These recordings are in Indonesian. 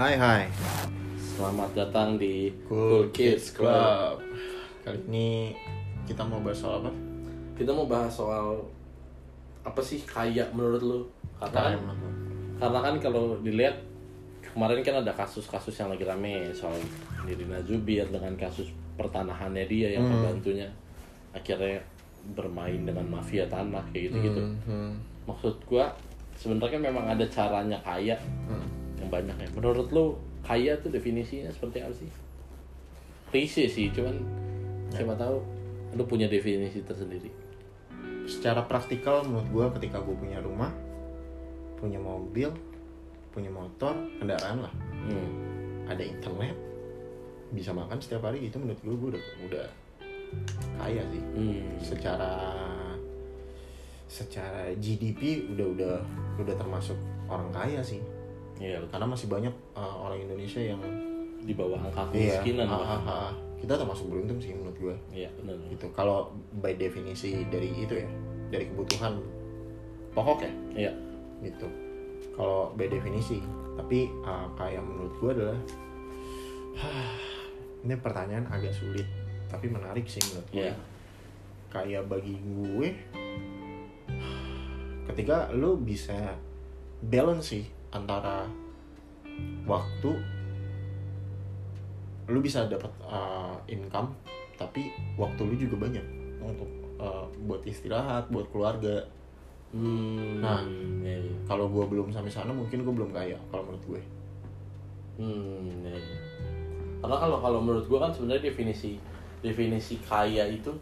Hai hai Selamat datang di Cool Kids Club Kali ini kita mau bahas soal apa? Kita mau bahas soal apa sih kaya menurut lu? Karena Kaya kan, karena kan kalau dilihat kemarin kan ada kasus-kasus yang lagi rame soal Nirina Zubir dengan kasus pertanahannya dia yang pembantunya akhirnya bermain dengan mafia tanah kayak gitu-gitu. Hmm, hmm, Maksud gua sebenarnya kan memang ada caranya kaya hmm. Banyak ya. Menurut lu kaya tuh definisinya seperti apa sih? Klise sih, cuman siapa tahu lu punya definisi tersendiri. Secara praktikal menurut gua ketika gue punya rumah Punya mobil Punya motor, kendaraan lah Hmm. Ada internet Bisa makan setiap hari itu menurut gue, gue udah, udah kaya sih Hmm. Secara Secara GDP udah udah udah termasuk orang kaya sih Iya, karena masih banyak uh, orang Indonesia yang di bawah angka iya kemiskinan. ah, bahkan. ah, ah. kita termasuk beruntung sih menurut gue Iya, benar. gitu kalau by definisi dari itu ya dari kebutuhan pokok ya Iya. gitu kalau by definisi tapi uh, kayak menurut gue adalah ini pertanyaan agak sulit tapi menarik sih menurut gue Iya. kayak bagi gue ketika lo bisa balance sih antara waktu lu bisa dapat uh, income tapi waktu lu juga banyak untuk uh, buat istirahat buat keluarga Hmm. Nah. iya, iya. kalau gue belum sampai sana mungkin gue belum kaya kalau menurut gue Hmm, iya, iya. Karena kalau kalau menurut gua kan sebenarnya definisi definisi kaya itu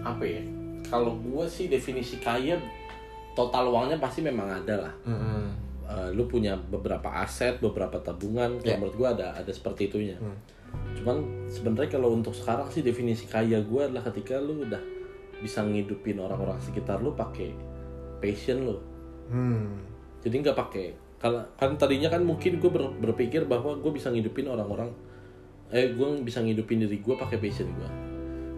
apa ya? Kalau gua sih definisi kaya total uangnya pasti memang ada lah. Eh, lu punya beberapa aset, beberapa tabungan. Ya. menurut gua ada ada seperti itunya. Hmm. Cuman sebenarnya kalau untuk sekarang sih definisi kaya gua adalah ketika lu udah bisa ngidupin orang-orang sekitar lu pakai passion lu. Hmm. Jadi nggak pakai kalau kan tadinya kan mungkin gue berpikir bahwa gue bisa ngidupin orang-orang eh gue bisa ngidupin diri gue pakai passion gue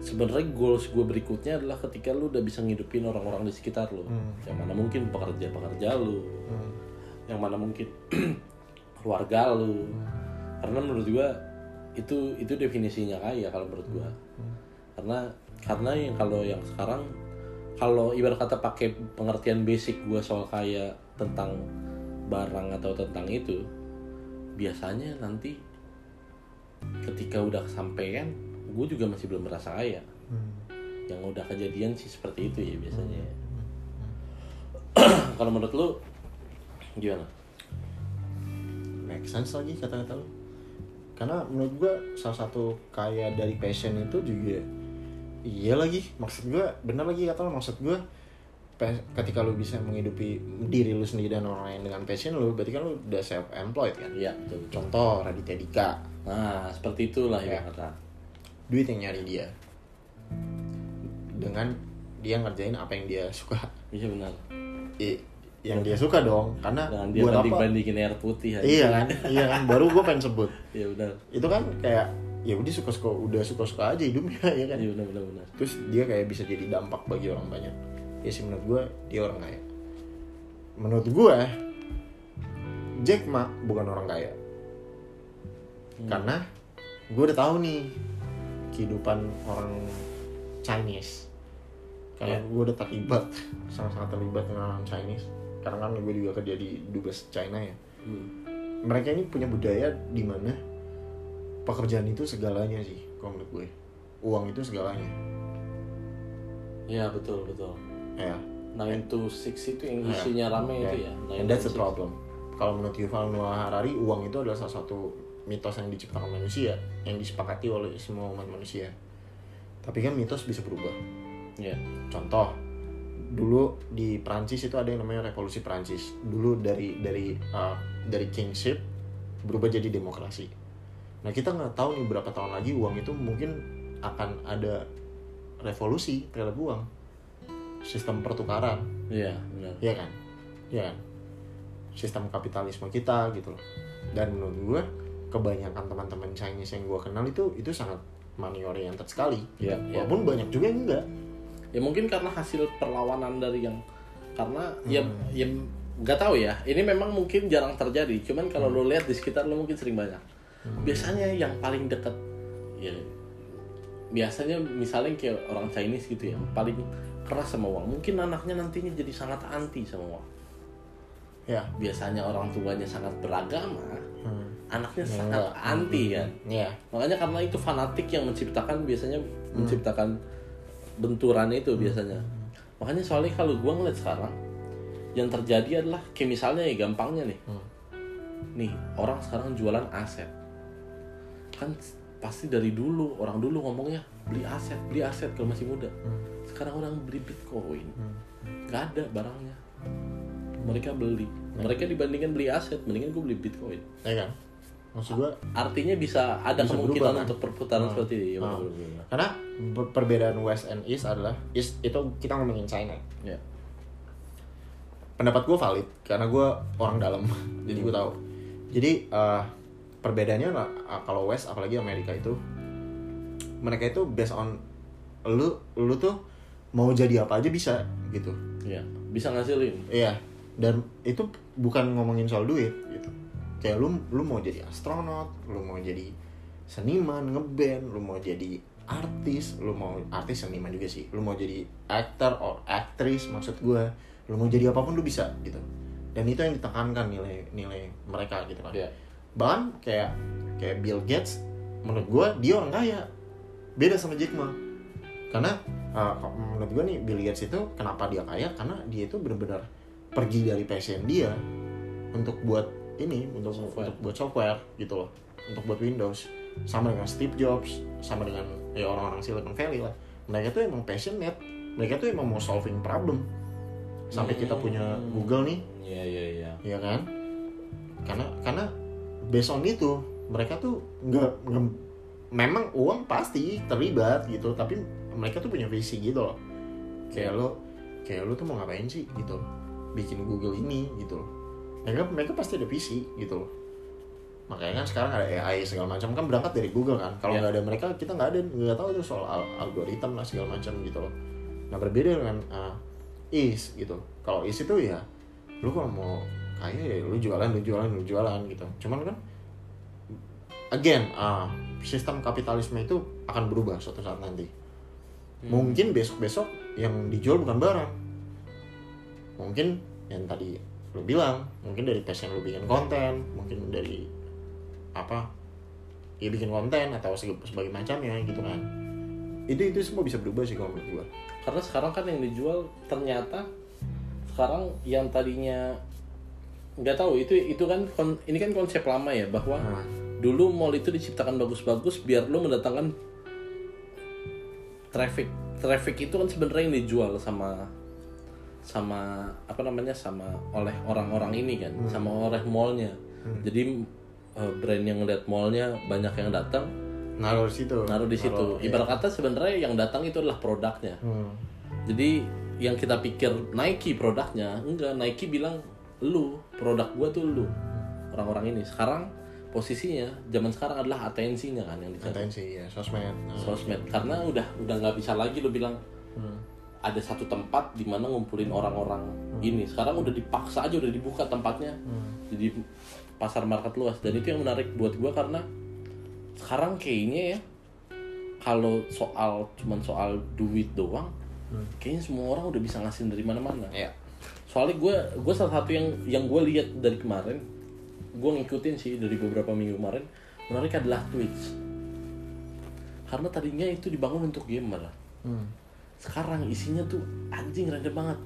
sebenarnya goals gue berikutnya adalah ketika lu udah bisa ngidupin orang-orang di sekitar lu. Hmm. yang mana mungkin pekerja-pekerja lu. Hmm. yang mana mungkin keluarga lu. Karena menurut gue itu itu definisinya kaya kalau menurut gue karena karena yang kalau yang sekarang kalau ibarat kata pakai pengertian basic gue soal kaya tentang barang atau tentang itu biasanya nanti ketika udah kesampaian gue juga masih belum merasa kaya Hmm. yang udah kejadian sih seperti itu ya biasanya. Kalau menurut lu gimana? Make sense lagi kata-kata lu. Karena menurut gue salah satu kaya dari passion itu juga iya lagi maksud gue bener lagi kata lu maksud gue ketika lu bisa menghidupi diri lu sendiri dan orang lain dengan passion lu berarti kan lu udah self employed kan? Iya betul betul. contoh Raditya Dika. Nah seperti itulah Ya. ya kata duit yang nyari dia. Dengan dia ngerjain apa yang dia suka. Iya benar. I- yang dia suka dong karena dengan dia buat banding bandingin air putih aja. iya kan? Iya kan? Baru gue pengen sebut. Iya benar. Itu kan kayak ya udah suka suka udah suka suka aja hidupnya ya kan? Iya benar benar benar. Terus dia kayak bisa jadi dampak bagi orang banyak. Ya sih menurut gue dia orang kaya. Menurut gue Jack Ma bukan orang kaya. Karena gue udah tahu nih kehidupan orang Chinese karena Ya. gue udah terlibat sangat-sangat terlibat dengan orang Chinese karena kan gue juga kerja di dubes China ya Hmm. mereka ini punya budaya di mana pekerjaan itu segalanya sih kalau menurut gue uang itu segalanya iya betul betul ya 9 to 6 itu yang Ya. isinya rame Ya. itu ya and 9 that's the 6. problem kalau menurut Yuval Noah Harari uang itu adalah salah satu mitos yang diciptakan manusia yang disepakati oleh semua umat manusia. Tapi kan mitos bisa berubah. Iya. Contoh dulu di Prancis itu ada yang namanya revolusi Prancis dulu dari dari uh, dari kingship berubah jadi demokrasi. Nah kita nggak tahu nih berapa tahun lagi uang itu mungkin akan ada revolusi terhadap uang. Sistem pertukaran. Iya benar. Iya kan? Iya kan? Sistem kapitalisme kita gitu loh. Dan menurut gue kebanyakan teman-teman Chinese yang gue kenal itu itu sangat money oriented sekali. iya Walaupun banyak juga yang enggak. ya mungkin karena hasil perlawanan dari yang karena ya Hmm. ya nggak tahu ya ini memang mungkin jarang terjadi cuman kalau Hmm. lo lihat di sekitar lo mungkin sering banyak biasanya yang paling dekat ya biasanya misalnya kayak orang Chinese gitu ya paling keras sama uang mungkin anaknya nantinya jadi sangat anti sama uang ya biasanya orang tuanya sangat beragama Hmm. Anaknya Ya, sangat enggak. anti kan? Iya. makanya karena itu fanatik yang menciptakan biasanya Hmm. menciptakan benturan itu biasanya. Makanya soalnya kalau gua ngeliat sekarang yang terjadi adalah kayak misalnya ya gampangnya nih. Hmm. nih orang sekarang jualan aset. Kan pasti dari dulu orang dulu ngomongnya beli aset beli aset kalau masih muda. Sekarang orang beli bitcoin. Nggak ada barangnya. Mereka beli. Mereka dibandingkan beli aset mendingan gue beli bitcoin. Ya kan maksud gua artinya bisa ada Bisa kemungkinan berubah, kan? untuk perputaran seperti ini ya, Ah. betul. karena per- perbedaan West and East adalah East itu kita ngomongin China ya pendapat gue valid karena gue orang dalam jadi gue tahu jadi eh, perbedaannya eh, kalau West apalagi Amerika itu mereka itu based on lu lu tuh mau jadi apa aja bisa gitu ya bisa ngasilin iya dan itu bukan ngomongin soal duit gitu kayak lu lu mau jadi astronot lu mau jadi seniman ngeband lu mau jadi artis lu mau artis seniman juga sih. Lu mau jadi actor or actress maksud gue lu mau jadi apa pun lu bisa gitu. Dan itu yang ditekankan nilai nilai mereka gitu kan. Ya bahkan kayak kayak Bill Gates menurut gue dia orang kaya. Beda sama Jack Ma. Karena uh, menurut gue nih Bill Gates itu kenapa dia kaya? Karena dia itu benar-benar pergi dari passion dia untuk buat ini untuk Software. untuk buat software gitu loh. Untuk buat Windows. Sama dengan Steve Jobs sama dengan ya orang-orang Silicon Valley lah. Mereka tuh emang passionate. Mereka tuh emang mau solving problem. Sampai kita punya Hmm. Google nih. Ya ya ya ya kan? Karena karena based on itu mereka tuh nggak memang uang pasti terlibat gitu. Tapi mereka tuh punya visi gitu loh. Kayak lo kayak lo tuh mau ngapain sih gitu. Bikin Google ini gitu loh mereka mereka pasti ada visi gitu loh. Makanya kan sekarang ada AI segala macam. Kan berangkat dari Google kan. Kalau Ya. nggak ada mereka kita nggak ada. Nggak tahu tuh soal al- algoritma lah segala macam gitu loh. Nah berbeda dengan uh, is gitu. Kalau is itu ya lu kalau mau kaya ya lu jualan lu jualan lu jualan gitu. Cuman kan again ah sistem kapitalisme itu akan berubah suatu saat nanti. Mungkin besok besok yang dijual bukan barang. Mungkin yang tadi lu bilang mungkin dari passion lu bikin konten mungkin dari apa ya bikin konten atau sebagai macamnya gitu kan. Itu itu semua bisa berubah sih kalau menurut gua. Karena sekarang kan yang dijual ternyata sekarang yang tadinya nggak tahu itu itu kan kon- ini kan konsep lama ya bahwa Nah. dulu mall itu diciptakan bagus-bagus biar lo mendatangkan traffic. Traffic itu kan sebenarnya yang dijual sama sama apa namanya sama oleh orang-orang ini kan sama oleh mallnya. Jadi eh, brand yang ngeliat mallnya banyak yang datang naruh di situ. naruh di situ. Naruh, iya. ibarat kata sebenarnya yang datang itu adalah produknya. Hmm. jadi yang kita pikir Nike produknya enggak. Nike bilang lu produk gua tuh lu. Orang-orang ini. Sekarang posisinya zaman sekarang adalah atensinya kan yang dicari. Atensi ya sosmed. Sosmed. Karena udah udah nggak bisa lagi lu bilang Hmm. Ada satu tempat di mana ngumpulin orang-orang ini. Sekarang udah dipaksa aja udah dibuka tempatnya. Jadi pasar market luas. Dan itu yang menarik buat gua karena sekarang kayaknya ya kalau soal cuman soal duit doang kayaknya semua orang udah bisa ngasih dari mana-mana. Ya soalnya gue gue salah satu yang yang gue lihat dari kemarin gue ngikutin sih dari beberapa minggu kemarin menarik adalah Twitch karena tadinya itu dibangun untuk gamer. Hmm. Sekarang isinya tuh anjing random banget.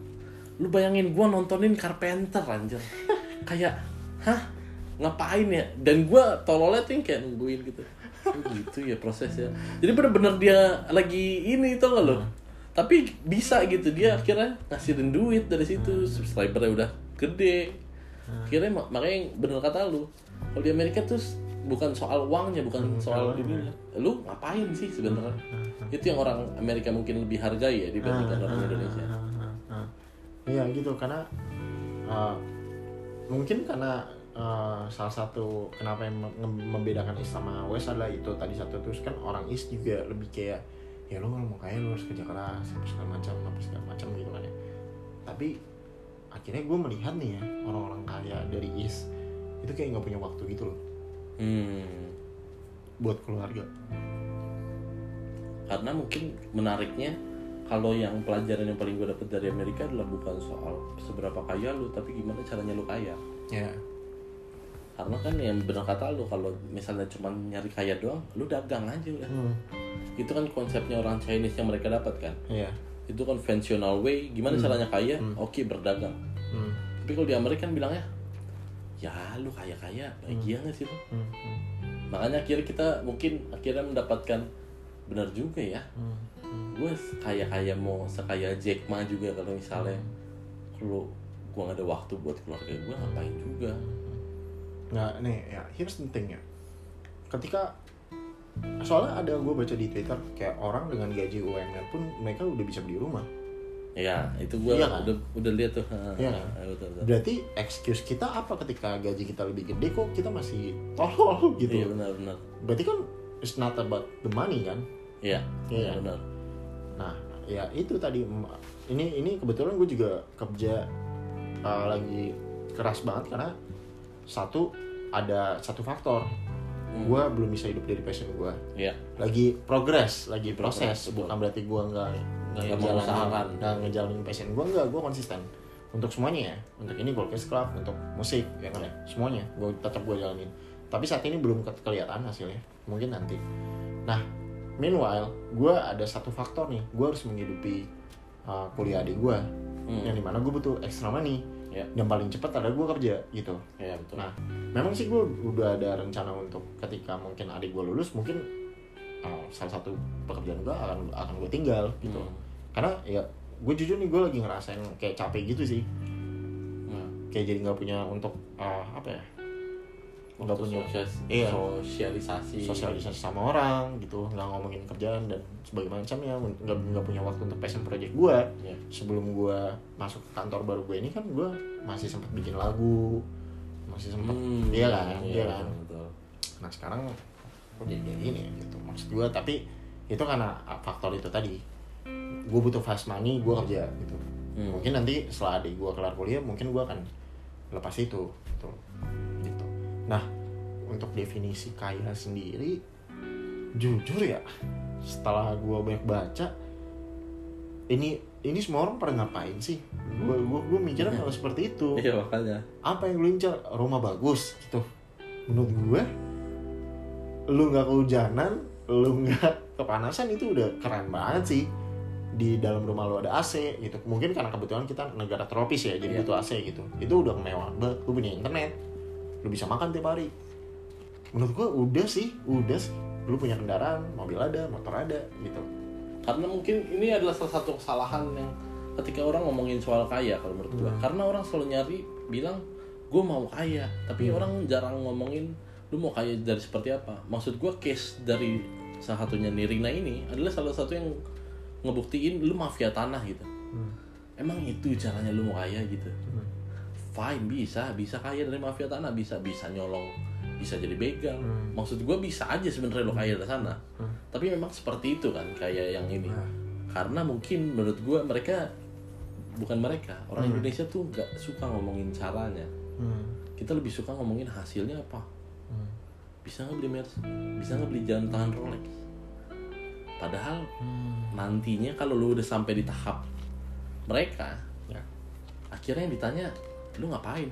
Lu bayangin gue nontonin Carpenter anjir. Kayak hah? Ngapain ya? Dan gue tololnya tuh yang kayak nungguin gitu. Oh, gitu ya prosesnya. Jadi bener-bener dia lagi ini tau gak lo tapi bisa gitu dia akhirnya ngasihin duit dari situ. Subscribernya udah gede. Akhirnya mak- makanya yang bener kata lu kalau di Amerika tuh bukan soal uangnya bukan soal ini. lu ngapain sih sebenarnya? Itu yang orang Amerika mungkin lebih hargai ya dibandingkan orang Indonesia. Iya gitu. Karena uh, mungkin karena uh, salah satu kenapa yang mem- membedakan East sama West adalah itu tadi satu. Terus kan orang East juga lebih kayak ya lo kalau mau kaya lo harus kerja keras apa segala macam apa segala macam gitu kan ya. Tapi akhirnya gue melihat nih ya orang-orang kaya dari East itu kayak nggak punya waktu gitu loh hmm. buat keluarga. Karena mungkin menariknya kalau yang pelajaran yang paling gue dapet dari Amerika adalah bukan soal seberapa kaya lu tapi gimana caranya lu kaya. Ya. Karena kan yang benar kata lu kalau misalnya cuma nyari kaya doang lu dagang aja udah. Hmm. itu kan konsepnya orang Chinese yang mereka dapat kan. Ya. Itu konvensional way gimana caranya kaya? Oke berdagang. Hmm. tapi kalau di Amerika kan bilangnya ya lu kaya kaya bahagia nggak sih lu Hmm. Hmm. makanya akhirnya kita mungkin akhirnya mendapatkan benar juga ya Hmm. Hmm. gue kaya kaya mau sekaya Jack Ma juga kalau misalnya kalau gue gak ada waktu buat keluarga gue ngapain juga Nah, nih ya, here's the thing ya. Ketika soalnya ada gue baca di Twitter kayak orang dengan gaji UMR pun mereka udah bisa beli rumah. Ya itu gue Iya kan? udah udah lihat tuh Iya kan? Ah, betul, betul. Berarti excuse kita apa ketika gaji kita lebih gede kok kita masih tolol gitu. iya benar benar Berarti kan it's not about the money kan. iya Iya. benar Nah, ya itu tadi ini ini kebetulan gue juga kerja uh, lagi keras banget karena satu ada satu faktor Hmm. gue belum bisa hidup dari passion gue iya lagi progress lagi Progress, proses betul. bukan berarti gue nggak nggak Nggak ngejalanin nggak ngejalanin passion gue nggak gue konsisten. Untuk semuanya ya. Untuk ini Goldcast Club untuk musik ya kan ya. Semuanya gue tetap gue jalanin. Tapi saat ini belum ke- kelihatan hasilnya. Mungkin nanti. Nah meanwhile gue ada satu faktor nih. Gue harus menghidupi uh, kuliah adik gue Hmm. yang di mana gue butuh extra money. Iya. yang paling cepat adalah gue kerja gitu. Iya betul. Nah, memang sih gue udah ada rencana untuk ketika mungkin adik gue lulus, mungkin uh, salah satu pekerjaan gue akan akan gue tinggal gitu. Hmm. Karena ya gue jujur nih gue lagi ngerasain kayak capek gitu sih, Hmm. kayak jadi nggak punya untuk uh, apa ya, nggak punya sosialis- Iya. sosialisasi sosialisasi sama orang gitu, nggak ngomongin kerjaan dan sebagainya macamnya, nggak nggak punya waktu untuk passion project gue. Iya. Sebelum gue masuk ke kantor baru gue ini kan gue masih sempat bikin lagu, masih sempat, Hmm, iya kan, iya, iya kan. betul, nah sekarang kok jadi kayak gini gitu maksud gue tapi itu karena faktor itu tadi gue butuh fast money gue kerja gitu. Hmm. mungkin nanti setelah adik gue kelar kuliah mungkin gue akan lepas itu gitu. Gitu. Nah untuk definisi kaya sendiri jujur ya setelah gue banyak baca ini ini semua orang pada ngapain sih? Gue gue gue mikirnya malah seperti itu. Iya makanya. Apa yang lu incar rumah bagus gitu. Menurut gue lu nggak kehujanan lu nggak kepanasan itu udah keren banget sih di dalam rumah lu ada AC gitu. Mungkin karena kebetulan kita negara tropis ya jadi Iya. butuh AC gitu. Itu udah mewah banget. Lu punya internet lu bisa makan tiap hari. Menurut gue udah sih udah sih. Lu punya kendaraan mobil ada motor ada gitu. Karena mungkin ini adalah salah satu kesalahan yang ketika orang ngomongin soal kaya kalau menurut gua. Hmm. karena orang selalu nyari bilang gue mau kaya. Tapi Hmm. orang jarang ngomongin lu mau kaya dari seperti apa? Maksud gua case dari salah satunya Nirina ini adalah salah satu yang ngebuktiin lu mafia tanah gitu emang itu caranya lu mau kaya gitu fine bisa bisa kaya dari mafia tanah bisa bisa nyolong bisa jadi begal Hmm. maksud gue bisa aja sebenarnya lo kaya dari sana Hmm. tapi memang seperti itu kan kayak yang ini Nah. karena mungkin menurut gue mereka bukan mereka orang Hmm. Indonesia tuh nggak suka ngomongin caranya Hmm. kita lebih suka ngomongin hasilnya apa Hmm. bisa nggak beli Mercy bisa nggak beli jam tangan Rolex padahal Hmm. nantinya kalau lu udah sampai di tahap mereka Ya. akhirnya yang ditanya lu ngapain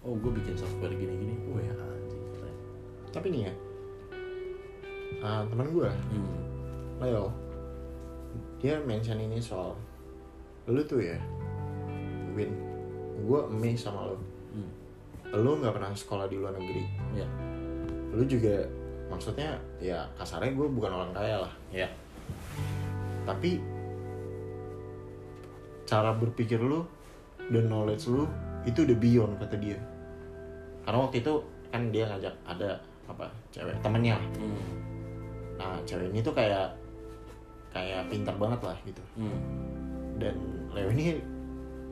oh gue bikin software gini gini gue ya anjing tapi nih ya ah, teman gue hmm. Leo dia mention ini soal lu tuh ya Win gue amazed sama lu Hmm. lu nggak pernah sekolah di luar negeri ya lu juga maksudnya ya kasarnya gue bukan orang kaya lah. Ya tapi cara berpikir lu dan knowledge lu itu udah beyond kata dia. Karena waktu itu kan dia ngajak ada apa cewek temennya hmm. nah cewek ini tuh kayak kayak pintar banget lah gitu. Hmm. dan Leo ini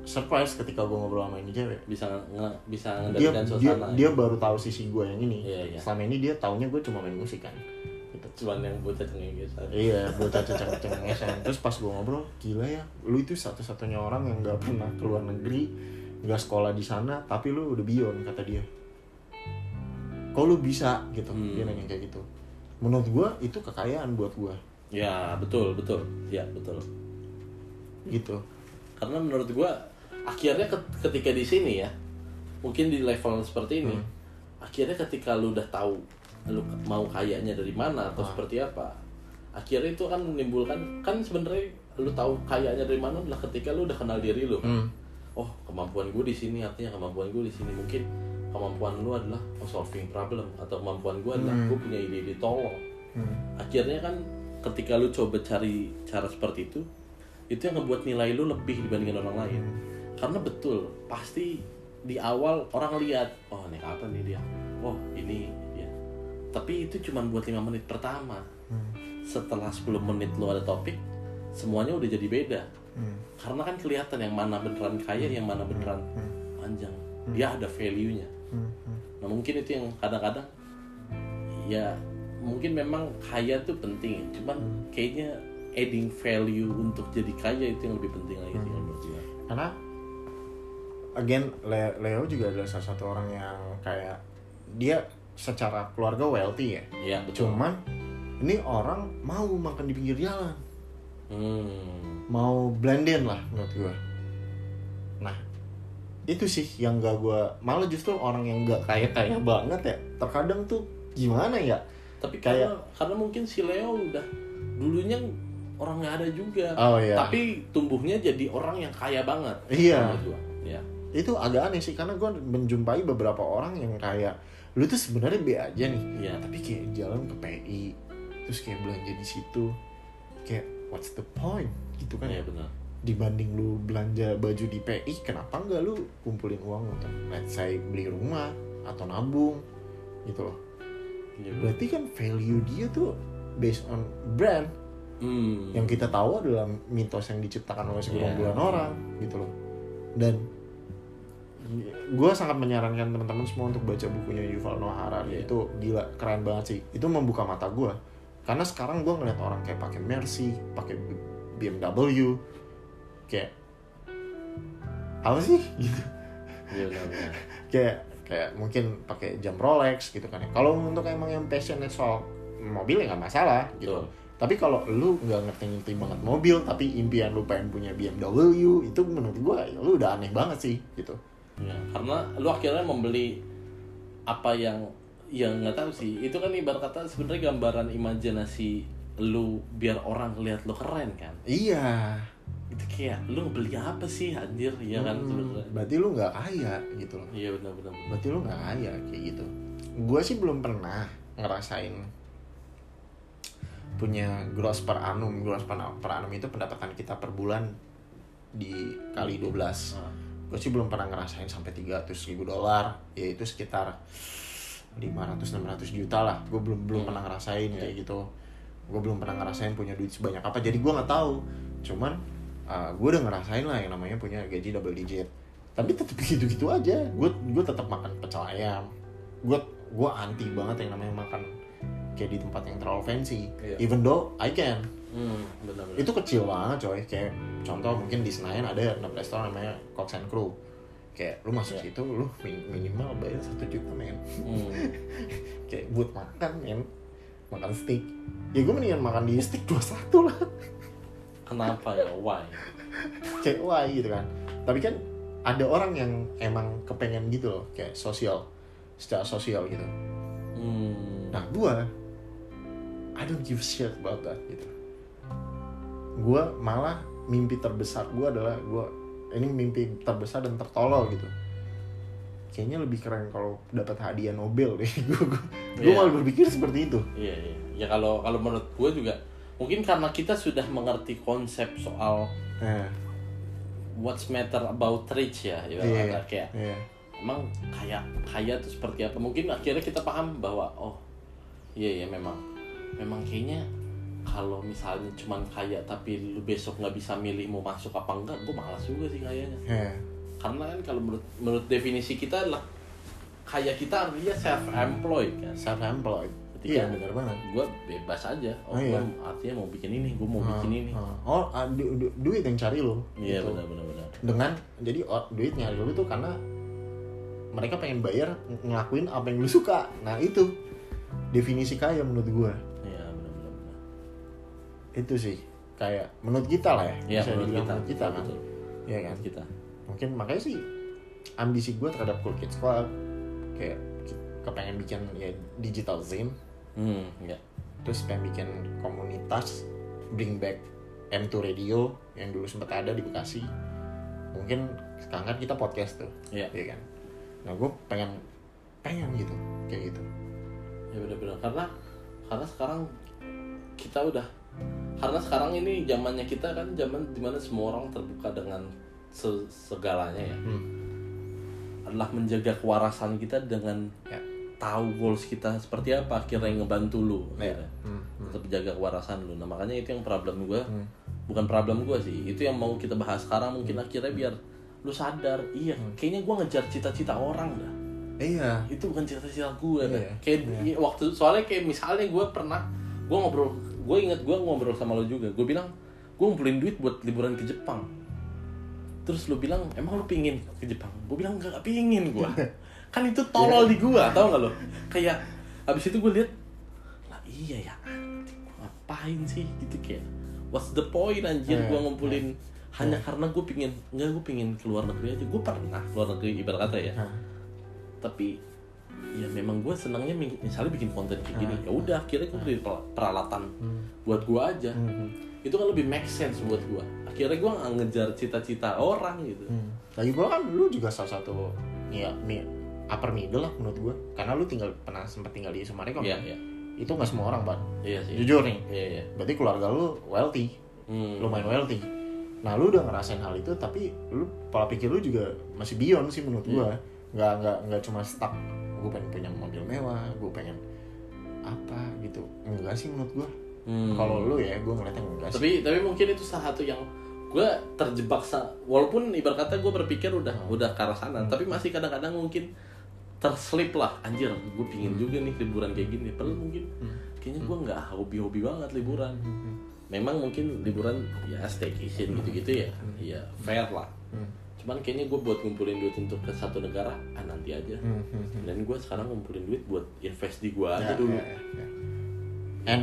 surprise ketika gue ngobrol sama ini cewek. Bisa nge bisa dia ngendalikan dia, suasana dia baru tahu sisi gue yang ini. Iya, iya. selama ini dia taunya gue cuma main musik kan. Gitu. cuman yang bocah cengeng gitu. Iya bocah ceceng-ceceng terus pas gue ngobrol gila ya lu itu satu-satunya orang yang nggak pernah keluar negeri nggak sekolah di sana tapi lu udah beyond kata dia. Kok lu bisa? Gitu. Hmm. dia nanya kayak gitu. Menurut gua itu kekayaan buat gua. Ya betul betul. Ya betul. Gitu. Karena menurut gua akhirnya ket- ketika di sini ya mungkin di level seperti ini Hmm. akhirnya ketika lu udah tahu lu mau kayanya dari mana atau Ah. seperti apa akhirnya itu akan menimbulkan kan sebenarnya lu tahu kayanya dari mana adalah ketika lu udah kenal diri lu Hmm. oh kemampuan gue di sini artinya kemampuan gue di sini mungkin kemampuan lu adalah oh, solving problem atau kemampuan gue adalah Hmm. gue punya ide-ide tolong Hmm. akhirnya kan ketika lu coba cari cara seperti itu itu yang ngebuat nilai lu lebih dibandingkan orang lain karena betul pasti di awal orang lihat oh ini apa nih dia? Oh ini dia. Tapi itu cuma buat lima menit pertama. Hmm. setelah 10 menit lu ada topik semuanya udah jadi beda. Hmm. karena kan kelihatan yang mana beneran kaya yang mana beneran panjang. Dia ada value nya Hmm. Hmm. Nah mungkin itu yang kadang-kadang ya mungkin memang kaya tuh penting, cuman kayaknya adding value untuk jadi kaya itu yang lebih penting lagi sih menurut gue. karena again Le- Leo juga adalah salah satu orang yang kayak dia secara keluarga wealthy ya Iya betul. cuman ini orang mau makan di pinggir jalan Hmm. mau blend in lah menurut gua nah itu sih yang gak gua malah justru orang yang gak kaya kaya banget ya terkadang tuh gimana ya Tapi Kayak- karena karena mungkin si Leo udah dulunya orang nggak ada juga. oh iya Tapi tumbuhnya jadi orang yang kaya banget. Iya. Ya. Itu agak aneh sih karena gua menjumpai beberapa orang yang kayak lu tuh sebenarnya B aja nih Iya. tapi kayak jalan ke PI terus kayak belanja di situ kayak what's the point gitu kan Iya benar. dibanding lu belanja baju di PI kenapa nggak lu kumpulin uang untuk let's say beli rumah atau nabung gitu loh benar. berarti kan value dia tuh based on brand Hmm. yang kita tahu adalah mitos yang diciptakan oleh segerombolan Iya. orang gitu loh dan gue sangat menyarankan teman-teman semua untuk baca bukunya Yuval Noah Harari Iya. itu gila keren banget sih itu membuka mata gue karena sekarang gue ngeliat orang kayak pakai Mercy pakai BMW kayak apa sih gitu Iya benar. kayak kayak mungkin pakai jam Rolex gitu kan ya. Kalau untuk emang yang passionate soal mobil ya nggak masalah gitu. Betul. Tapi kalau lu nggak ngerti-ngerti banget mobil tapi impian lu pengen punya BMW itu menurut gua ya lu udah aneh banget sih gitu. Ya, karena lu akhirnya membeli apa yang yang nggak tahu sih. Itu kan ibarat kata sebenarnya gambaran imajinasi lu biar orang lihat lu keren kan. Iya. Itu kayak lu beli apa sih anjir ya kan Hmm, sebenarnya. berarti lu nggak kaya gitu loh. Iya benar benar. Berarti lu nggak kaya kayak gitu. Gua sih belum pernah ngerasain punya gross per annum. Gross per, per annum itu pendapatan kita per bulan di kali 12. Nah, gue sih belum pernah ngerasain sampai 300 ribu dolar yaitu sekitar 500-600 juta lah. Gue belum belum Hmm. pernah ngerasain Iya. kayak gitu. Gue belum pernah ngerasain punya duit sebanyak apa. Jadi gue nggak tahu. Cuman gue udah ngerasain lah yang namanya punya gaji double digit. Tapi tetap gitu-gitu aja. Gue gue tetap makan pecel ayam. Gue gue anti banget yang namanya makan kayak di tempat yang terlalu fancy Iya. even though I can Hmm, benar benar. itu kecil banget coy kayak contoh mungkin di Senayan ada restoran namanya Cox and Crew kayak lu masuk Iya. situ lu min- minimal bayar satu juta men Hmm. kayak buat makan men makan steak ya gue mendingan makan di steak 21 lah Kenapa ya? Why? kayak why gitu kan tapi kan ada orang yang emang kepengen gitu loh kayak sosial secara sosial gitu Hmm. Nah, gua I don't give shit about that gitu. Gua malah mimpi terbesar gua adalah gua ini mimpi terbesar dan tertolol gitu. Kayaknya lebih keren kalau dapat hadiah Nobel deh. Gua, gua Iya. malah berpikir seperti itu. Iya, iya. Ya kalau kalau menurut gue juga mungkin karena kita sudah mengerti konsep soal Nah, what's matter about rich ya, ya Iya. kayak iya. emang kaya kaya itu seperti apa mungkin akhirnya kita paham bahwa oh iya ya memang memang kayaknya kalau misalnya cuman kaya tapi lu besok nggak bisa milih mau masuk apa enggak gue malas juga sih kayaknya. Iya. karena kan kalau menurut menurut definisi kita adalah kaya kita artinya self employed kan. Self employed. ketika iya benar banget. gue bebas aja. Oh, Oh, iya. gua artinya mau bikin ini gue mau bikin ini. Ah, oh ah, du- du- duit yang cari lo iya gitu. benar benar benar dengan jadi oh, duit nyari lu tuh karena mereka pengen bayar ng- ngelakuin apa yang lu suka. Nah itu definisi kaya menurut gua itu sih kayak menurut kita lah ya Iya, bisa menurut dibilang kita. menurut kita kan. Betul. Iya kan? Kita. Mungkin makanya sih ambisi gue terhadap Cool Kids Club kayak kepengen bikin ya digital zine hmm ya terus pengen bikin komunitas bring back M2 Radio yang dulu sempat ada di Bekasi. Mungkin sekarang kan kita podcast tuh Iya. iya kan? Nah gue pengen pengen gitu kayak gitu. Ya benar-benar karena karena sekarang kita udah karena sekarang ini zamannya kita kan zaman di mana semua orang terbuka dengan se- segalanya ya hmm. adalah menjaga kewarasan kita dengan ya tahu goals kita seperti apa akhirnya yang ngebantu lu ya akhirnya. hmm. Hmm. tetap jaga kewarasan lu nah makanya itu yang problem gue Hmm. bukan problem gue sih itu yang mau kita bahas sekarang mungkin akhirnya biar lu sadar iya Hmm. kayaknya gue ngejar cita-cita orang dah iya itu bukan cita-cita gue. Iya, kayak iya. waktu soalnya kayak misalnya gue pernah gue ngobrol gue inget gue ngobrol sama lo juga. Gue bilang gue ngumpulin duit buat liburan ke Jepang. Terus lo bilang emang lo pingin ke Jepang? Gue bilang enggak pingin gue kan itu tolol di gue tau gak lo? Kayak abis itu gue lihat lah iya ya anjing, ngapain sih? Gitu kayak what's the point anjir Iya, gue ngumpulin hanya karena gue pingin enggak gue pingin keluar negeri aja. Gue pernah keluar negeri ibarat kata ya. Tapi ya memang gue senangnya mi- misalnya bikin konten kayak gini Ah. ya udah akhirnya gue beli pel- peralatan hmm. buat gue aja. Hmm. itu kan lebih make sense buat gue akhirnya gue nggak ngejar cita-cita orang gitu. Hmm. Lagi pula kan lu juga salah satu ya upper middle lah menurut gua. Karena lu tinggal pernah sempat tinggal di Sumarekon iya iya. Itu nggak semua orang ban. Iya sih. Jujur nih. Iya iya. Berarti keluarga lu wealthy. Hmm. lumayan wealthy. Nah lu udah ngerasain hal itu tapi lu pola pikir lu juga masih beyond sih menurut gua. Iya. nggak nggak nggak cuma stuck gue pengen punya mobil mewah gue pengen apa gitu. Enggak sih menurut gua. Hmm. kalau lu ya gue ngeliatnya enggak sih. tapi tapi mungkin itu salah satu yang gue terjebak sa walaupun ibarat kata gue berpikir udah udah ke arah sana Hmm. tapi masih kadang-kadang mungkin terslip lah. Anjir gue pingin juga nih liburan kayak gini. Padahal mungkin Hmm. kayaknya gue nggak hobi-hobi banget liburan. Hmm. memang mungkin liburan ya staycation gitu-gitu ya. Ya fair lah. Hmm. Cuman kayaknya gue buat ngumpulin duit untuk ke satu negara ah nanti aja Hmm, hmm, hmm. dan gue sekarang ngumpulin duit buat invest di gue aja Ya, dulu ya, ya, ya. and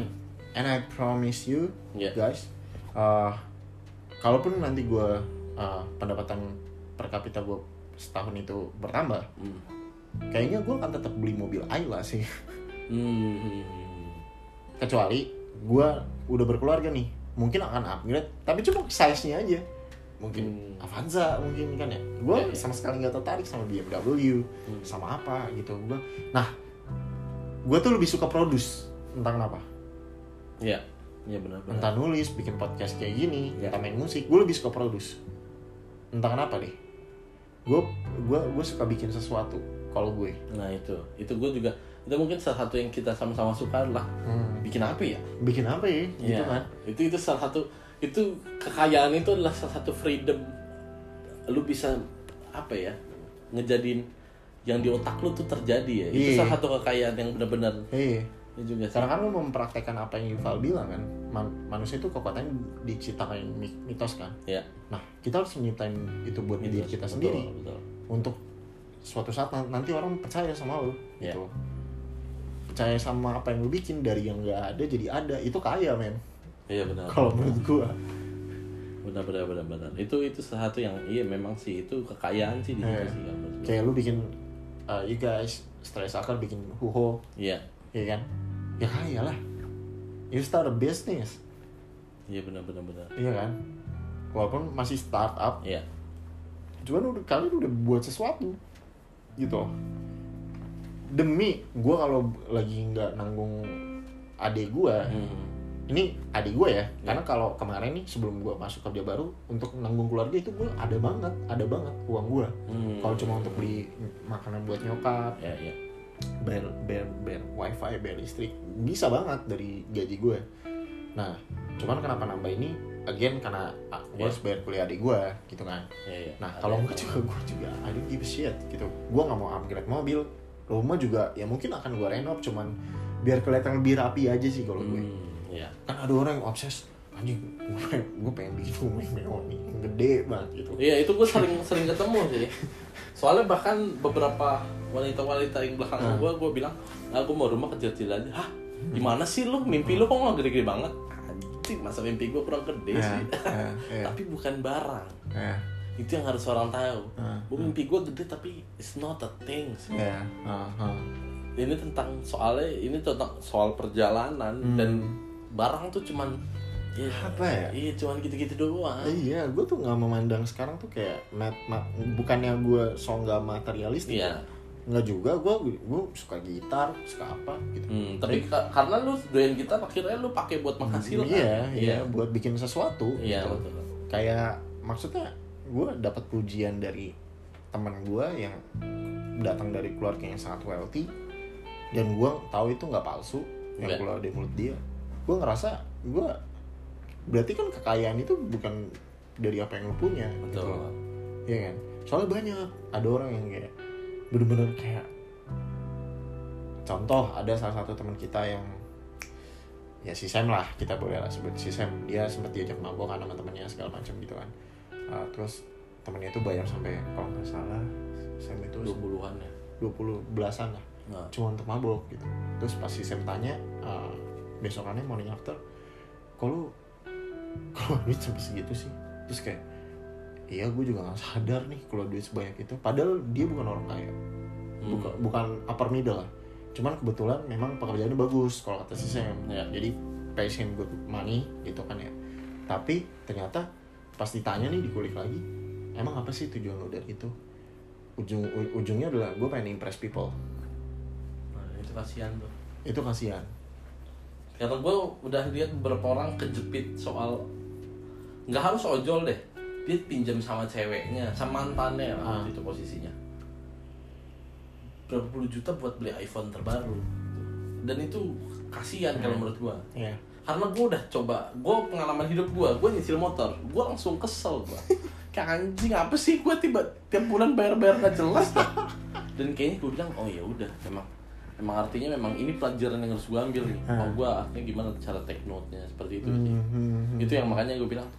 and I promise you Ya. guys uh, kalaupun nanti gue uh, pendapatan per kapita gue setahun itu bertambah Hmm. kayaknya gue akan tetap beli mobil Ayla sih Hmm. kecuali gue udah berkeluarga nih mungkin akan upgrade tapi cuma size nya aja mungkin Hmm. Avanza mungkin kan ya. Gue Ya, ya. sama sekali nggak tertarik sama BMW Hmm. sama apa gitu. Gue nah gue tuh lebih suka produce entah kenapa ya ya benar-benar entah nulis bikin podcast kayak gini Ya. entah main musik gue lebih suka produce. Entah kenapa deh? Gue gue gue suka bikin sesuatu kalau gue. Nah itu. Itu gue juga itu mungkin salah satu yang kita sama-sama suka adalah bikin apa ya? Bikin apa ya gitu Iya. kan? Itu itu salah satu itu kekayaan itu adalah salah satu freedom. Lu bisa apa ya ngejadiin yang di otak lu tuh terjadi ya. Itu Iya. salah satu kekayaan yang benar-benar. Iya. Juga sih. karena kan lu mempraktekkan apa yang Yuval bilang kan man- manusia itu kekuatannya diciptakan mi- mitos kan. Ya nah kita harus menciptain itu buat diri kita Betul, sendiri. betul. untuk suatu saat nan- nanti orang percaya sama lu Ya. gitu. Percaya sama apa yang lu bikin dari yang nggak ada jadi ada. Itu kaya men iya benar. Kalau menurut gua. Benar benar benar benar. Itu itu satu yang iya memang sih itu kekayaan sih di situ Iya. sih gua. kayak lu bikin uh, you guys stress akal bikin huho. Iya. Ya kan? Ya kaya lah you start a business. Iya benar benar benar. Iya kan? Walaupun masih startup. Iya. Cuman udah kalian udah buat sesuatu. Gitu. Demi gue kalau lagi nggak nanggung adik gue Hmm. Ini adik gue ya karena kalau kemarin nih sebelum gue masuk kerja baru untuk nanggung keluarga itu gue ada banget ada banget uang gue Hmm. kalau cuma untuk beli makanan buat nyokap ya ya bayar bayar bayar wifi bayar listrik bisa banget dari gaji gue nah cuman kenapa nambah ini? Again karena ah, gue Ya. harus bayar kuliah adik gue gitu kan. Ya ya Nah kalau yang gue juga gue juga I don't give a shit gitu. Gue nggak mau upgrade mobil. Rumah juga ya mungkin akan gue renov cuman biar kelihatan lebih rapi aja sih kalau gue Hmm, iya. kan ada orang yang obses anjing gue, gue pengen bikin rumah mewah nih gede banget gitu Iya itu gue sering sering ketemu sih. Soalnya bahkan beberapa wanita-wanita yang belakang Ah. gue, gue bilang, ah gue mau rumah kecil-kecil aja. Hah? Gimana sih lu? Mimpi lu kok nggak gede-gede banget? Anjing, masa mimpi gue kurang gede Ya, sih. ya, ya. tapi bukan barang. ya Itu yang harus orang tahu. Ah, Gue mimpi gue gede tapi it's not a thing. sih. ya ah, ah. Ini tentang soalnya ini tentang soal perjalanan Hmm. dan barang tuh cuman ya, Apa ya? Iya cuman gitu-gitu doang. iya gue tuh nggak memandang sekarang tuh kayak mat, ma- bukannya gue so nggak materialistik Iya. nggak juga gue gue suka gitar suka apa gitu Hmm, tapi ka- karena lu doyan gitar akhirnya lu pakai buat menghasilkan. iya iya buat bikin sesuatu Iya, gitu. betul. kayak maksudnya gue dapat pujian dari teman gue yang datang dari keluarga yang sangat wealthy dan gue tahu itu nggak palsu yang Iya. keluar dari mulut dia gue ngerasa gue berarti kan kekayaan itu bukan dari apa yang lu punya. Gitu Betul. loh. Iya kan? Soalnya banyak. Ada orang yang kayak bener-bener kayak contoh ada salah satu teman kita yang ya si Sam lah kita boleh lah sebut si Sam. Dia sempat diajak mabok kan sama temennya segala macam gitu kan. Uh, terus temennya itu bayar sampai kalau nggak salah Sam itu 20-an ya. 20 belasan lah. Nah, cuma untuk mabok gitu. Terus pas si Sam tanya uh, besokannya morning after kalau kalau duit sampai segitu sih. Terus kayak iya gue juga nggak sadar nih kalau duit sebanyak itu. Padahal dia bukan orang kaya. Bukan hmm. bukan upper middle lah. Cuman kebetulan memang pekerjaannya bagus kalau kata si Sam. Ya. jadi passion good money gitu kan ya. Tapi ternyata pas ditanya nih dikulik lagi emang apa sih tujuan lo dari itu? Ujung ujungnya adalah gue pengen impress people. Nah, itu kasihan tuh. itu kasihan Karena gue udah lihat beberapa orang kejepit soal nggak harus ojol deh. Dia pinjam sama ceweknya, sama mantannya Ah. waktu itu posisinya. Berapa puluh juta buat beli iPhone terbaru. Dan itu kasihan kalau menurut gue. ya karena gue udah coba gue pengalaman hidup gue gue nyicil motor gue langsung kesel gue kayak anjing apa sih gue tiba tiap bulan bayar bayar gak jelas dan kayaknya gue bilang oh ya udah memang memang artinya memang ini pelajaran yang harus gue ambil nih. Oh gue artinya gimana cara take note nya seperti itu sih. Hmm, hmm, hmm. itu yang makanya gue bilang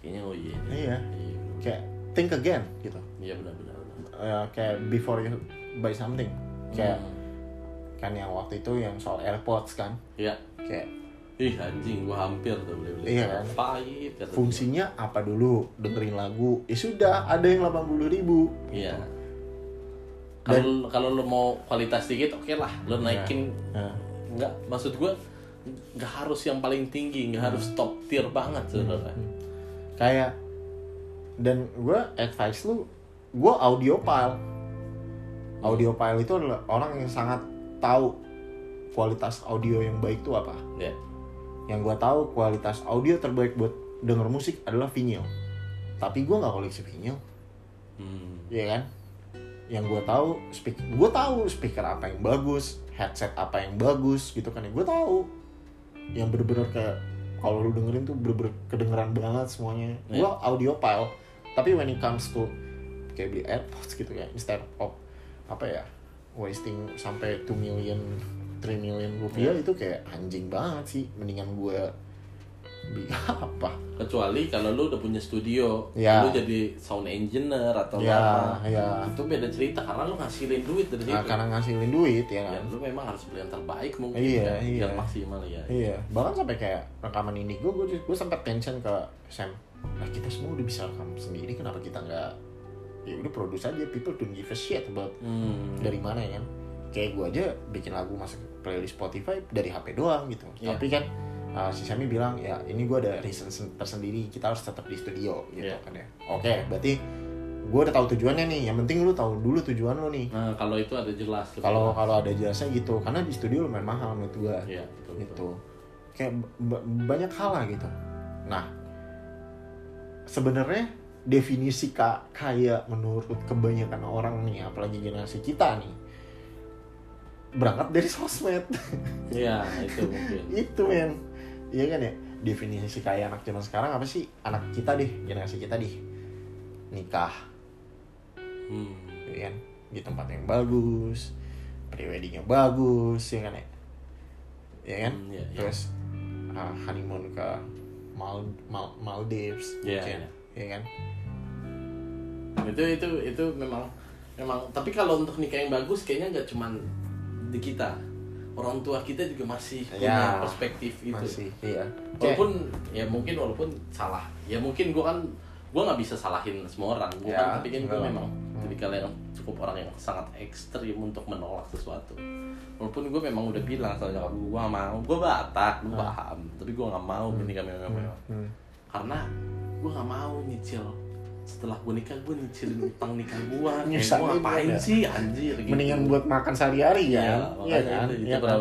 kayaknya oh iya iya. iya kayak think again gitu. Iya benar benar benar. Eh, kayak before you buy something. Kayak Hmm. kan yang waktu itu yang soal AirPods kan? Iya. Kayak ih anjing gue hampir tuh beli beli Iya kan? pahit fungsinya apa dulu? Dengerin lagu. Ya sudah ada yang 80.000 ribu. Iya. Dan- kalau kalau lo mau kualitas dikit oke lah lo naikin. Nah, nggak maksud gue nggak harus yang paling tinggi nggak harus top tier banget sebenarnya. Kayak dan gue advice lu gue audiophile audiophile itu adalah orang yang sangat tahu kualitas audio yang baik itu apa. Ya yang gue tahu kualitas audio terbaik buat denger musik adalah vinyl. Tapi gue nggak koleksi vinyl. Hmm. ya kan yang gue tahu speak gue tahu speaker apa yang bagus headset apa yang bagus gitu kan ya gue tahu yang bener-bener kayak kalau lu dengerin tuh bener-bener kedengeran banget semuanya Iya. gue audiophile tapi when it comes to kayak beli AirPods gitu ya instead of apa ya wasting sampai 2 million 3 million rupiah Iya. itu kayak anjing banget sih mendingan gue apa kecuali kalau lu udah punya studio Ya. lu jadi sound engineer atau ya apa ya itu beda cerita karena lu ngasilin duit dari situ nah, karena ngasilin duit ya ya kan lu memang harus beli yang terbaik mungkin Iya, ya, iya. biar maksimal ya Iya, bahkan sampai kayak rekaman ini gue gue gue sempat tension ke Sam. Nah kita semua udah bisa rekam sendiri, kenapa kita nggak? Ya udah produce aja, people don't give a shit about hmm. dari mana ya kan? Kayak gue aja bikin lagu masuk playlist Spotify dari HP doang gitu. Iya. Tapi kan uh, si Sammy bilang ya ini gue ada reason sen- tersendiri, kita harus tetap di studio gitu Iya. kan ya. Oke, berarti gue udah tahu tujuannya nih. Yang penting lu tahu dulu tujuan lu nih. nah kalau itu ada jelas Kalau kalau ada jelasnya gitu, karena di studio lumayan mahal menurut gue Iya, betul, betul. gitu kayak ba- banyak hal lah gitu nah sebenarnya definisi ka kaya menurut kebanyakan orang nih apalagi generasi kita nih berangkat dari sosmed Iya, itu mungkin itu men iya kan ya? Definisi kaya anak zaman sekarang apa sih? Anak kita deh generasi kita deh. Nikah. Hmm. ya kan? Di tempat yang bagus preweddingnya bagus ya kan ya? Ya kan? Hmm, iya, iya. terus uh, honeymoon ke Mal Mal Maldives Iya, mungkin ya kan? Itu itu itu memang memang tapi kalau untuk nikah yang bagus kayaknya nggak cuman di kita orang tua kita juga masih punya Ya, perspektif itu. Masih iya. Walaupun ya mungkin walaupun salah. Ya mungkin gua kan gua nggak bisa salahin semua orang. Gua Ya, kan tapi kan gua enggak. memang tipikal yang cukup orang yang sangat ekstrim untuk menolak sesuatu. Walaupun gua memang udah bilang soalnya kalau gua nggak mau. Gua batak gua paham. Tapi gua nggak mau menikah mewah mewah Hmm. karena gue nggak mau nyicil setelah gue nikah gue nyicilin utang nikah gue Nyusahin gue ngapain ya. sih? Anjir gitu. mendingan buat makan sehari-hari Iya, ya iya kan? itu, itu iya kan?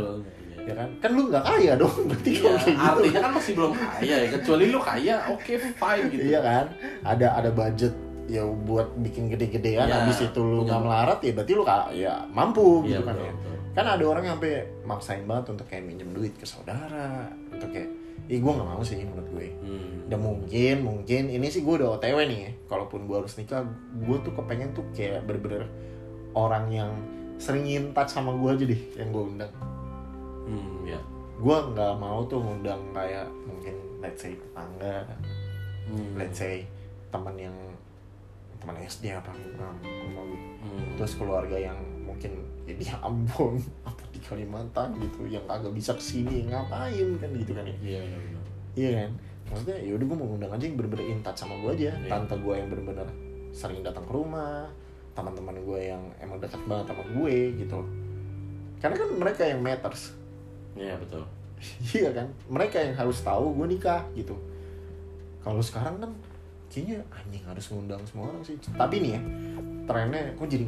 ya kan? Kan lu nggak kaya dong berarti Iya, kalau kayak gitu. artinya kan masih belum kaya ya. Kecuali lu kaya oke fine gitu. Iya kan? Ada ada budget ya buat bikin gede-gedean Iya, habis itu lu nggak melarat ya berarti lu ka- ya mampu Iya, gitu kan betul, ya betul. kan ada orang yang sampai maksain banget untuk kayak minjem duit ke saudara untuk kayak ih gue nggak mau sih menurut gue Hmm. dan mungkin mungkin ini sih gue udah otw nih ya kalaupun gue harus nikah gue tuh kepengen tuh kayak bener-bener orang yang sering touch sama gue aja deh yang gue undang Hmm, ya. gue nggak mau tuh ngundang kayak mungkin let's say tetangga Hmm. let's say teman yang teman SD apa um, Hmm. terus keluarga yang mungkin ya di Ambon Kalimantan gitu yang kagak bisa ke sini ngapain kan gitu kan ya? Iya, iya, iya. iya kan? Maksudnya ya udah gue mau ngundang aja yang bener-bener in touch sama gue aja. Iya. tante gue yang bener-bener sering datang ke rumah teman-teman gue yang emang dekat banget sama gue gitu karena kan mereka yang matters. Iya, betul. iya kan? Mereka yang harus tahu gue nikah gitu. Kalau sekarang kan kayaknya anjing harus ngundang semua orang sih. Tapi nih ya trennya kok jadi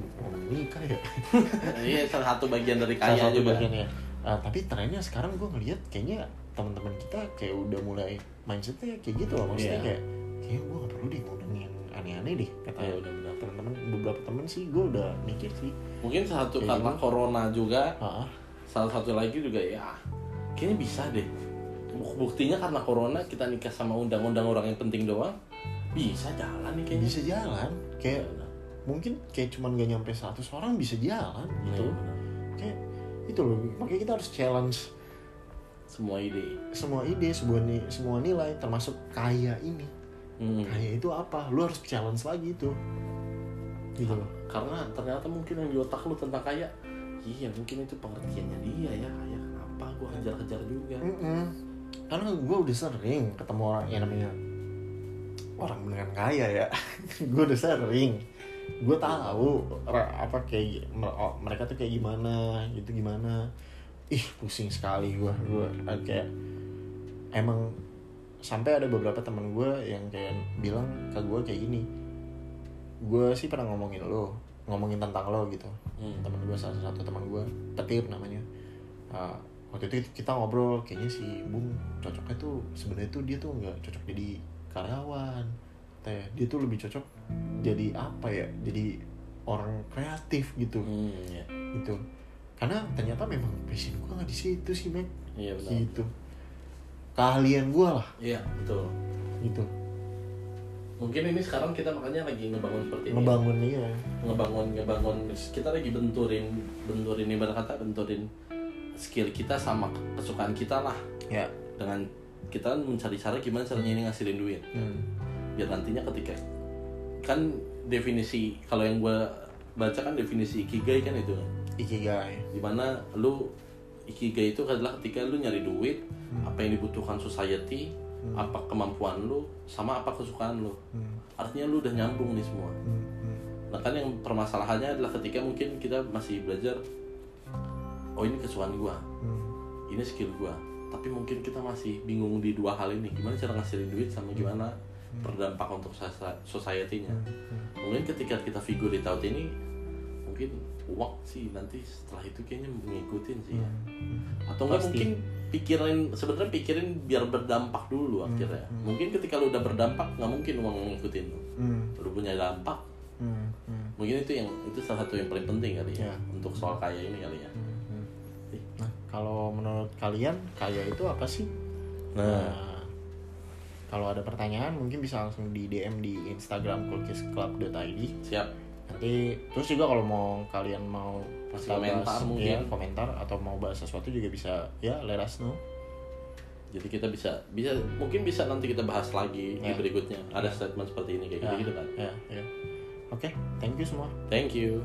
nikah ya Iya, salah satu bagian dari salah kaya satu juga. bagiannya Ah, tapi trennya sekarang gue ngeliat kayaknya teman-teman kita kayak udah mulai mindsetnya kayak gitu loh maksudnya Iya. kayak kayaknya gue gak perlu deh ngundang yang aneh-aneh deh kata Iya, benar-benar. teman-teman beberapa temen sih gue udah mikir sih Mungkin salah satu Kayak karena gitu. corona juga, ah salah satu lagi juga ya kayaknya bisa deh Buk- buktinya karena corona kita nikah sama undang-undang orang yang penting doang bisa jalan nih kayaknya bisa jalan kayak Iya. Mungkin kayak cuman gak nyampe 100 orang bisa jalan gitu. Iya, kayak itu loh makanya kita harus challenge semua ide. semua ide sebuah ni semua nilai termasuk kaya ini. Hmm. kaya itu apa? Lu harus challenge lagi itu. Gitu loh. Karena ternyata mungkin yang di otak lu tentang kaya iya mungkin itu pengertiannya dia ya kaya kenapa? Gua kejar-kejar juga. Mm-mm. karena gue udah sering ketemu orang yang namanya orang beneran kaya ya. Gue udah sering gue tahu apa kayak oh, mereka tuh kayak gimana gitu gimana. Ih pusing sekali gue gue kayak emang sampai ada beberapa teman gue yang kayak bilang ke gue kayak gini gue sih pernah ngomongin lo ngomongin tentang lo gitu. Hmm. teman gue salah satu teman gue petir namanya. Uh, waktu itu kita ngobrol kayaknya si Bung cocoknya tuh sebenarnya tuh dia tuh nggak cocok jadi karyawan teh dia tuh lebih cocok jadi apa ya? Jadi orang kreatif gitu. Hmm, ya. gitu. Karena ternyata memang passion gue nggak di situ sih Mac. Iya benar. Gitu. Keahlian gue lah. Iya betul. Gitu. Mungkin ini sekarang kita makanya lagi ngebangun seperti ini ngebangun iya. Ngebangun ngebangun. Kita lagi benturin benturin ibarat kata benturin skill kita sama kesukaan kita lah. Ya dengan kita mencari cara gimana caranya ini ngasilin duit. Hmm. Biar nantinya ketika kan definisi kalau yang gue baca kan definisi ikigai kan itu. Ikigai. Di mana lu ikigai itu adalah ketika lu nyari duit apa yang dibutuhkan society apa kemampuan lu sama apa kesukaan lu. Hmm. artinya lu udah nyambung nih semua. Hmm. Hmm. nah kan yang permasalahannya adalah ketika mungkin kita masih belajar oh ini kesukaan gua. Hmm. ini skill gua. Tapi mungkin kita masih bingung di dua hal ini. Gimana cara ngasilin duit sama gimana berdampak untuk society-nya Hmm. mungkin ketika kita figure it out ini mungkin uang sih nanti setelah itu kayaknya mengikutin sih ya. Hmm. atau enggak Pasti. mungkin pikirin sebenarnya pikirin biar berdampak dulu akhirnya hmm. mungkin ketika lu udah berdampak nggak mungkin uang ngikutin lu Hmm. lu punya dampak Hmm. Hmm. mungkin itu yang itu salah satu yang paling penting kali ya Ya. untuk soal kaya ini kali ya Hmm. Nah, kalau menurut kalian kaya itu apa sih? Nah. Kalau ada pertanyaan mungkin bisa langsung di DM di Instagram coolkissclub.id siap. Nanti terus juga kalau mau kalian mau kita komentar bahas, mungkin. ya, komentar atau mau bahas sesuatu juga bisa ya let us know. Jadi kita bisa bisa mungkin bisa nanti kita bahas lagi di Ya. berikutnya. Ada statement seperti ini kayak ya gitu kan. ya, ya. oke thank you semua. Thank you